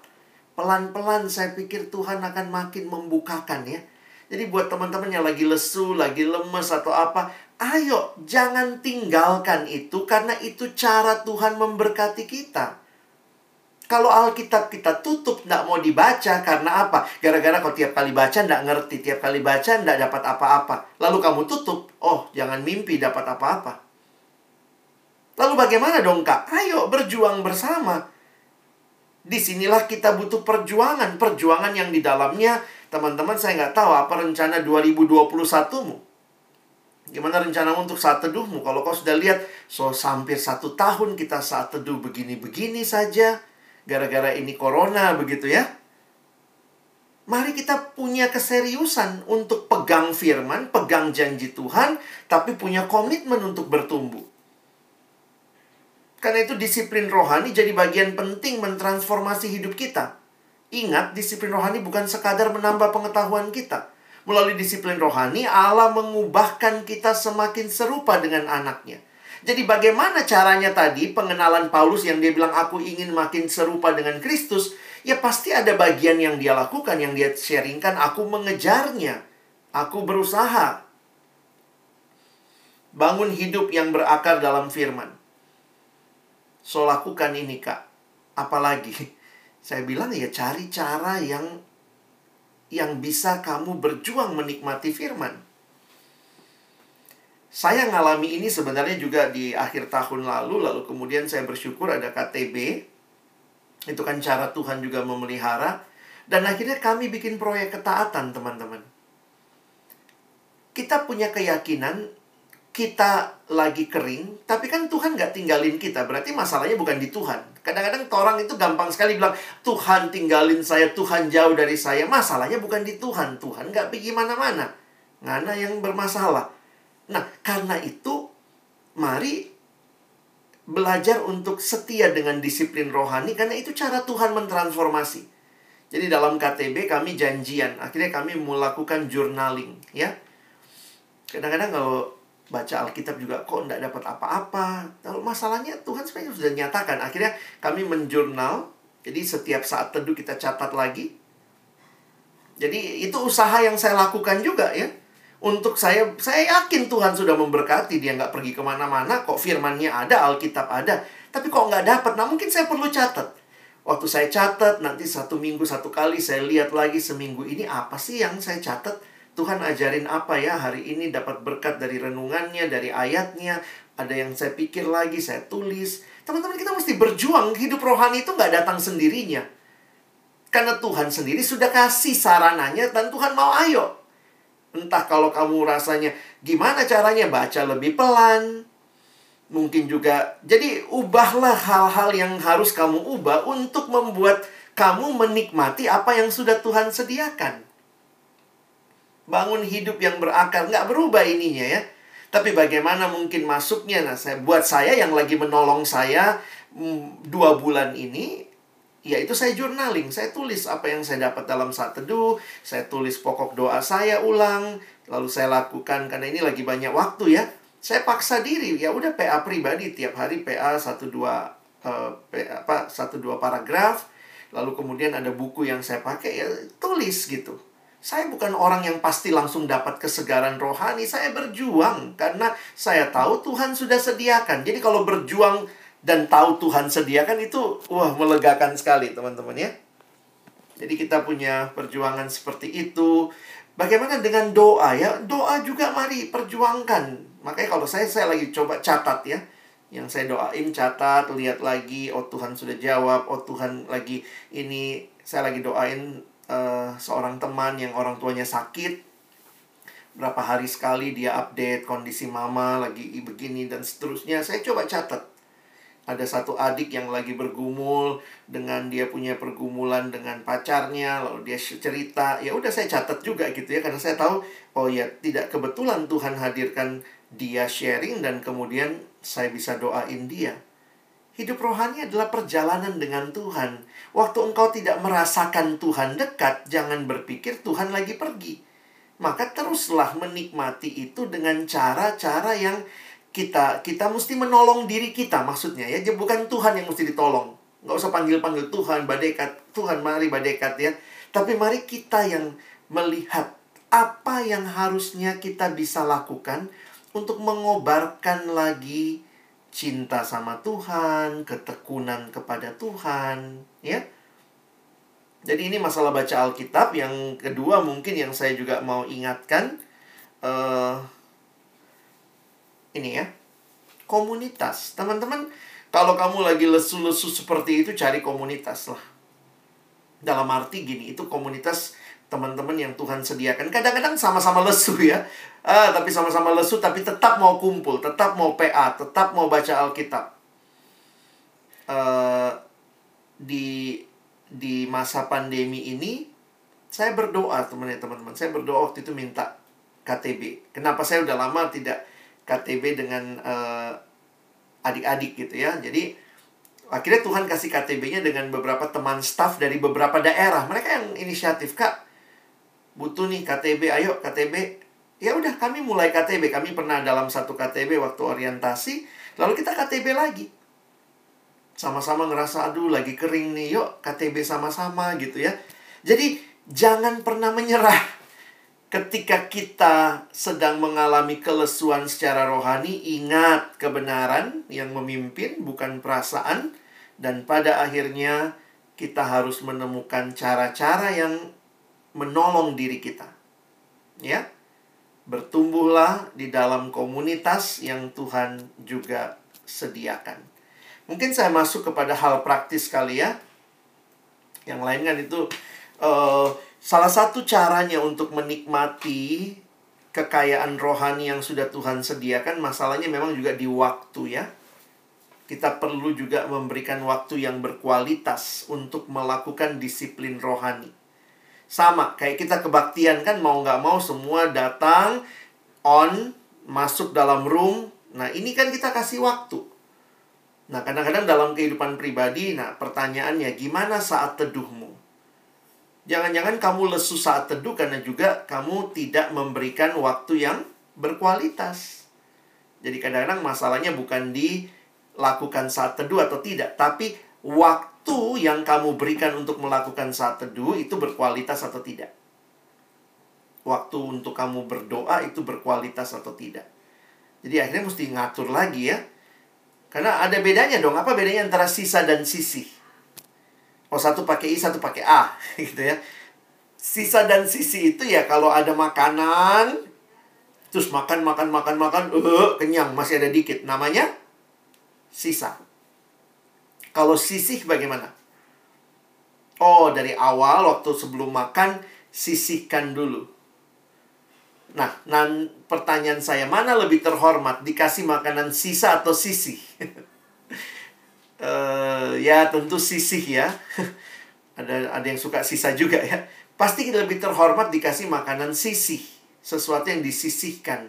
Pelan-pelan saya pikir Tuhan akan makin membukakan ya. Jadi buat teman-teman yang lagi lesu, lagi lemes atau apa, ayo jangan tinggalkan itu karena itu cara Tuhan memberkati kita. Kalau Alkitab kita tutup, tidak mau dibaca, karena apa? Gara-gara kau tiap kali baca, tidak ngerti. Tiap kali baca, tidak dapat apa-apa. Lalu kamu tutup, oh jangan mimpi dapat apa-apa. Lalu bagaimana dong kak? Ayo berjuang bersama. Di sinilah kita butuh perjuangan. Perjuangan yang di dalamnya, teman-teman saya nggak tahu apa rencana 2021-mu. Gimana rencanamu untuk saat teduhmu? Kalau kau sudah lihat, so hampir satu tahun kita saat teduh begini-begini saja. Gara-gara ini corona begitu ya. Mari kita punya keseriusan untuk pegang firman, pegang janji Tuhan, tapi punya komitmen untuk bertumbuh. Karena itu disiplin rohani jadi bagian penting mentransformasi hidup kita. Ingat, disiplin rohani bukan sekadar menambah pengetahuan kita. Melalui disiplin rohani, Allah mengubahkan kita semakin serupa dengan anaknya. Jadi bagaimana caranya tadi pengenalan Paulus yang dia bilang aku ingin makin serupa dengan Kristus, ya pasti ada bagian yang dia lakukan, yang dia sharingkan, aku mengejarnya. Aku berusaha. Bangun hidup yang berakar dalam firman. So lakukan ini kak. Apalagi saya bilang ya cari cara yang yang bisa kamu berjuang menikmati firman. Saya ngalami ini sebenarnya juga di akhir tahun lalu, lalu kemudian saya bersyukur ada KTB. Itu kan cara Tuhan juga memelihara. Dan akhirnya kami bikin proyek ketaatan, teman-teman. Kita punya keyakinan kita lagi kering, tapi kan Tuhan nggak tinggalin kita. Berarti masalahnya bukan di Tuhan. Kadang-kadang orang itu gampang sekali bilang, Tuhan tinggalin saya, Tuhan jauh dari saya. Masalahnya bukan di Tuhan. Tuhan nggak pergi mana-mana. Ngana yang bermasalah. Nah, karena itu, mari belajar untuk setia dengan disiplin rohani, karena itu cara Tuhan mentransformasi. Jadi dalam KTB kami janjian, akhirnya kami melakukan journaling, ya. Kadang-kadang kalau baca Alkitab juga kok tidak dapat apa-apa. Lalu masalahnya Tuhan sebenarnya sudah nyatakan. Akhirnya kami menjurnal. Jadi setiap saat teduh kita catat lagi. Jadi itu usaha yang saya lakukan juga ya. Untuk saya, saya yakin Tuhan sudah memberkati. Dia nggak pergi ke mana-mana. Kok firmannya ada, Alkitab ada. Tapi kok nggak dapat. Nah mungkin saya perlu catat. Waktu saya catat, nanti satu minggu satu kali saya lihat lagi seminggu ini apa sih yang saya catat Tuhan ajarin apa ya hari ini dapat berkat dari renungannya, dari ayatnya. Ada yang saya pikir lagi, saya tulis. Teman-teman kita mesti berjuang. Hidup rohani itu nggak datang sendirinya. Karena Tuhan sendiri sudah kasih sarananya dan Tuhan mau ayo. Entah kalau kamu rasanya gimana caranya baca lebih pelan. Mungkin juga, jadi ubahlah hal-hal yang harus kamu ubah untuk membuat kamu menikmati apa yang sudah Tuhan sediakan. Bangun hidup yang berakar nggak berubah ininya ya. Tapi bagaimana mungkin masuknya? Nah saya buat saya yang lagi menolong saya mm, dua bulan ini ya itu saya journaling. Saya tulis apa yang saya dapat dalam saat teduh. Saya tulis pokok doa saya ulang. Lalu saya lakukan karena ini lagi banyak waktu ya. Saya paksa diri ya udah PA pribadi tiap hari PA satu dua uh, PA, apa satu dua paragraf. Lalu kemudian ada buku yang saya pakai ya tulis gitu. Saya bukan orang yang pasti langsung dapat kesegaran rohani. Saya berjuang karena saya tahu Tuhan sudah sediakan. Jadi kalau berjuang dan tahu Tuhan sediakan itu wah melegakan sekali teman-teman ya. Jadi kita punya perjuangan seperti itu. Bagaimana dengan doa ya? Doa juga mari perjuangkan. Makanya kalau saya saya lagi coba catat ya. Yang saya doain catat, lihat lagi oh Tuhan sudah jawab, oh Tuhan lagi ini saya lagi doain uh, seorang teman yang orang tuanya sakit berapa hari sekali dia update kondisi mama lagi begini dan seterusnya saya coba catat ada satu adik yang lagi bergumul dengan dia punya pergumulan dengan pacarnya lalu dia cerita ya udah saya catat juga gitu ya karena saya tahu oh ya tidak kebetulan Tuhan hadirkan dia sharing dan kemudian saya bisa doain dia hidup rohani adalah perjalanan dengan Tuhan Waktu engkau tidak merasakan Tuhan dekat, jangan berpikir Tuhan lagi pergi. Maka teruslah menikmati itu dengan cara-cara yang kita kita mesti menolong diri kita maksudnya ya. Bukan Tuhan yang mesti ditolong. Nggak usah panggil-panggil Tuhan, badekat. Tuhan mari badekat ya. Tapi mari kita yang melihat apa yang harusnya kita bisa lakukan untuk mengobarkan lagi cinta sama Tuhan, ketekunan kepada Tuhan, ya. Jadi ini masalah baca Alkitab. Yang kedua mungkin yang saya juga mau ingatkan uh, ini ya, komunitas. Teman-teman, kalau kamu lagi lesu-lesu seperti itu cari komunitas lah. Dalam arti gini, itu komunitas teman-teman yang Tuhan sediakan. Kadang-kadang sama-sama lesu ya. Ah, tapi sama-sama lesu tapi tetap mau kumpul, tetap mau PA, tetap mau baca Alkitab. Uh, di di masa pandemi ini saya berdoa teman-teman. Saya berdoa waktu itu minta KTB. Kenapa saya udah lama tidak KTB dengan uh, adik-adik gitu ya. Jadi akhirnya Tuhan kasih KTB-nya dengan beberapa teman staff dari beberapa daerah. Mereka yang inisiatif, Kak butuh nih KTB, ayo KTB. Ya udah kami mulai KTB. Kami pernah dalam satu KTB waktu orientasi, lalu kita KTB lagi. Sama-sama ngerasa aduh lagi kering nih, yuk KTB sama-sama gitu ya. Jadi jangan pernah menyerah. Ketika kita sedang mengalami kelesuan secara rohani, ingat kebenaran yang memimpin bukan perasaan dan pada akhirnya kita harus menemukan cara-cara yang menolong diri kita. Ya. Bertumbuhlah di dalam komunitas yang Tuhan juga sediakan. Mungkin saya masuk kepada hal praktis kali ya. Yang lain kan itu uh, salah satu caranya untuk menikmati kekayaan rohani yang sudah Tuhan sediakan, masalahnya memang juga di waktu ya. Kita perlu juga memberikan waktu yang berkualitas untuk melakukan disiplin rohani. Sama, kayak kita kebaktian kan mau nggak mau semua datang, on, masuk dalam room. Nah, ini kan kita kasih waktu. Nah, kadang-kadang dalam kehidupan pribadi, nah pertanyaannya, gimana saat teduhmu? Jangan-jangan kamu lesu saat teduh karena juga kamu tidak memberikan waktu yang berkualitas. Jadi kadang-kadang masalahnya bukan dilakukan saat teduh atau tidak, tapi waktu yang kamu berikan untuk melakukan saat teduh itu berkualitas atau tidak. Waktu untuk kamu berdoa itu berkualitas atau tidak. Jadi akhirnya mesti ngatur lagi ya. Karena ada bedanya dong. Apa bedanya antara sisa dan sisi? Oh satu pakai I, satu pakai A. gitu ya. Sisa dan sisi itu ya kalau ada makanan, terus makan, makan, makan, makan, uh, kenyang, masih ada dikit. Namanya sisa. Kalau sisih bagaimana? Oh, dari awal waktu sebelum makan sisihkan dulu. Nah, nan pertanyaan saya mana lebih terhormat dikasih makanan sisa atau sisih? uh, ya tentu sisih ya. ada ada yang suka sisa juga ya. Pasti lebih terhormat dikasih makanan sisih, sesuatu yang disisihkan.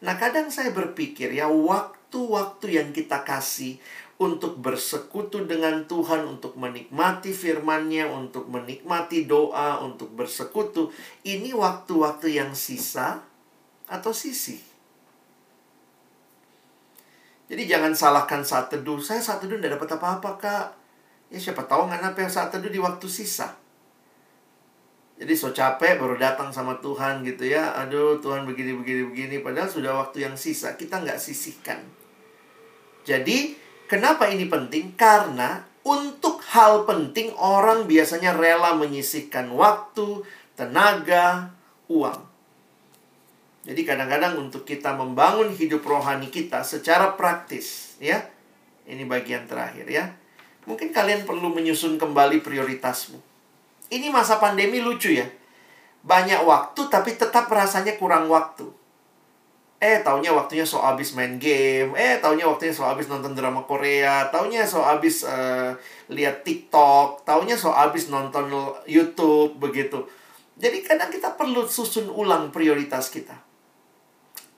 Nah, kadang saya berpikir ya waktu waktu-waktu yang kita kasih untuk bersekutu dengan Tuhan, untuk menikmati firman-Nya, untuk menikmati doa, untuk bersekutu, ini waktu-waktu yang sisa atau sisi. Jadi jangan salahkan saat teduh. Saya saat teduh tidak dapat apa-apa, Kak. Ya siapa tahu nggak apa yang saat teduh di waktu sisa. Jadi so capek baru datang sama Tuhan gitu ya. Aduh Tuhan begini begini begini. Padahal sudah waktu yang sisa kita nggak sisihkan. Jadi Kenapa ini penting? Karena untuk hal penting orang biasanya rela menyisihkan waktu, tenaga, uang. Jadi kadang-kadang untuk kita membangun hidup rohani kita secara praktis, ya. Ini bagian terakhir ya. Mungkin kalian perlu menyusun kembali prioritasmu. Ini masa pandemi lucu ya. Banyak waktu tapi tetap rasanya kurang waktu. Eh, taunya waktunya so abis main game. Eh, taunya waktunya so abis nonton drama Korea. Taunya so abis uh, lihat TikTok. Taunya so abis nonton YouTube begitu. Jadi kadang kita perlu susun ulang prioritas kita.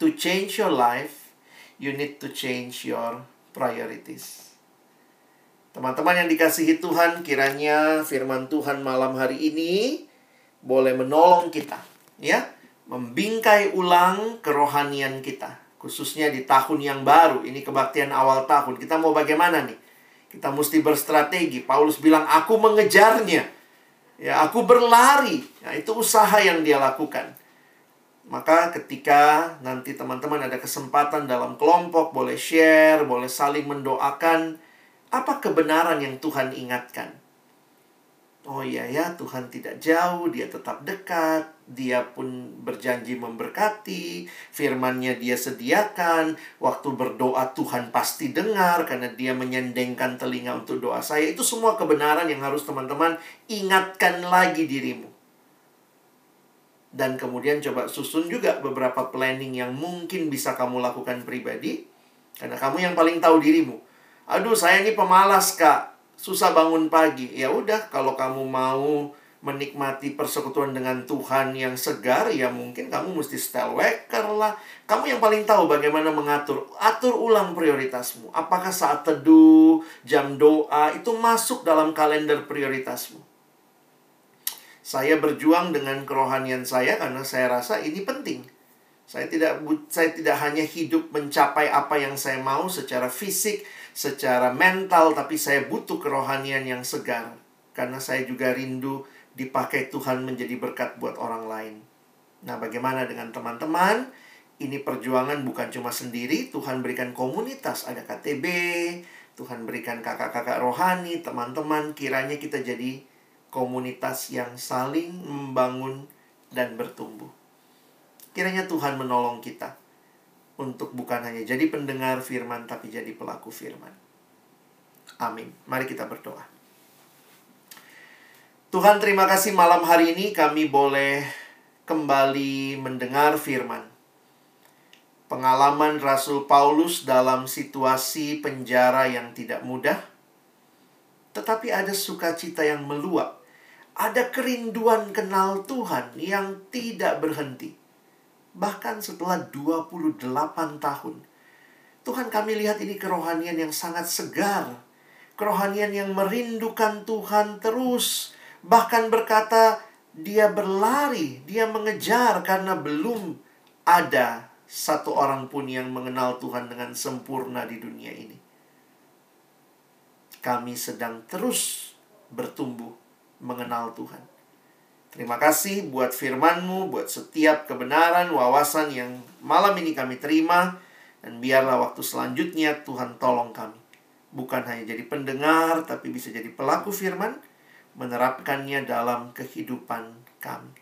To change your life, you need to change your priorities. Teman-teman yang dikasihi Tuhan, kiranya firman Tuhan malam hari ini boleh menolong kita, ya membingkai ulang kerohanian kita. Khususnya di tahun yang baru, ini kebaktian awal tahun. Kita mau bagaimana nih? Kita mesti berstrategi. Paulus bilang, aku mengejarnya. Ya, aku berlari. Ya, itu usaha yang dia lakukan. Maka ketika nanti teman-teman ada kesempatan dalam kelompok, boleh share, boleh saling mendoakan. Apa kebenaran yang Tuhan ingatkan? Oh iya ya, Tuhan tidak jauh, dia tetap dekat, dia pun berjanji memberkati, firmannya dia sediakan, waktu berdoa Tuhan pasti dengar karena dia menyendengkan telinga untuk doa saya. Itu semua kebenaran yang harus teman-teman ingatkan lagi dirimu. Dan kemudian coba susun juga beberapa planning yang mungkin bisa kamu lakukan pribadi. Karena kamu yang paling tahu dirimu. Aduh, saya ini pemalas, Kak susah bangun pagi. Ya udah, kalau kamu mau menikmati persekutuan dengan Tuhan yang segar, ya mungkin kamu mesti style waker lah. Kamu yang paling tahu bagaimana mengatur. Atur ulang prioritasmu. Apakah saat teduh, jam doa, itu masuk dalam kalender prioritasmu. Saya berjuang dengan kerohanian saya karena saya rasa ini penting. Saya tidak saya tidak hanya hidup mencapai apa yang saya mau secara fisik, secara mental, tapi saya butuh kerohanian yang segar. Karena saya juga rindu dipakai Tuhan menjadi berkat buat orang lain. Nah, bagaimana dengan teman-teman? Ini perjuangan bukan cuma sendiri, Tuhan berikan komunitas, ada KTB, Tuhan berikan kakak-kakak rohani, teman-teman, kiranya kita jadi komunitas yang saling membangun dan bertumbuh. Kiranya Tuhan menolong kita untuk bukan hanya jadi pendengar firman tapi jadi pelaku firman. Amin. Mari kita berdoa. Tuhan terima kasih malam hari ini kami boleh kembali mendengar firman. Pengalaman Rasul Paulus dalam situasi penjara yang tidak mudah. Tetapi ada sukacita yang meluap. Ada kerinduan kenal Tuhan yang tidak berhenti bahkan setelah 28 tahun. Tuhan kami lihat ini kerohanian yang sangat segar. Kerohanian yang merindukan Tuhan terus. Bahkan berkata, dia berlari, dia mengejar karena belum ada satu orang pun yang mengenal Tuhan dengan sempurna di dunia ini. Kami sedang terus bertumbuh mengenal Tuhan. Terima kasih buat firmanmu, buat setiap kebenaran, wawasan yang malam ini kami terima. Dan biarlah waktu selanjutnya Tuhan tolong kami. Bukan hanya jadi pendengar, tapi bisa jadi pelaku firman, menerapkannya dalam kehidupan kami.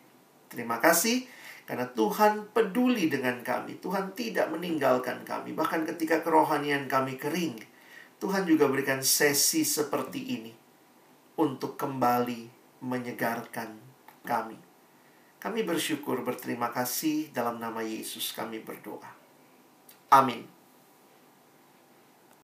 Terima kasih karena Tuhan peduli dengan kami. Tuhan tidak meninggalkan kami. Bahkan ketika kerohanian kami kering, Tuhan juga berikan sesi seperti ini untuk kembali menyegarkan kami. Kami bersyukur berterima kasih dalam nama Yesus kami berdoa. Amin.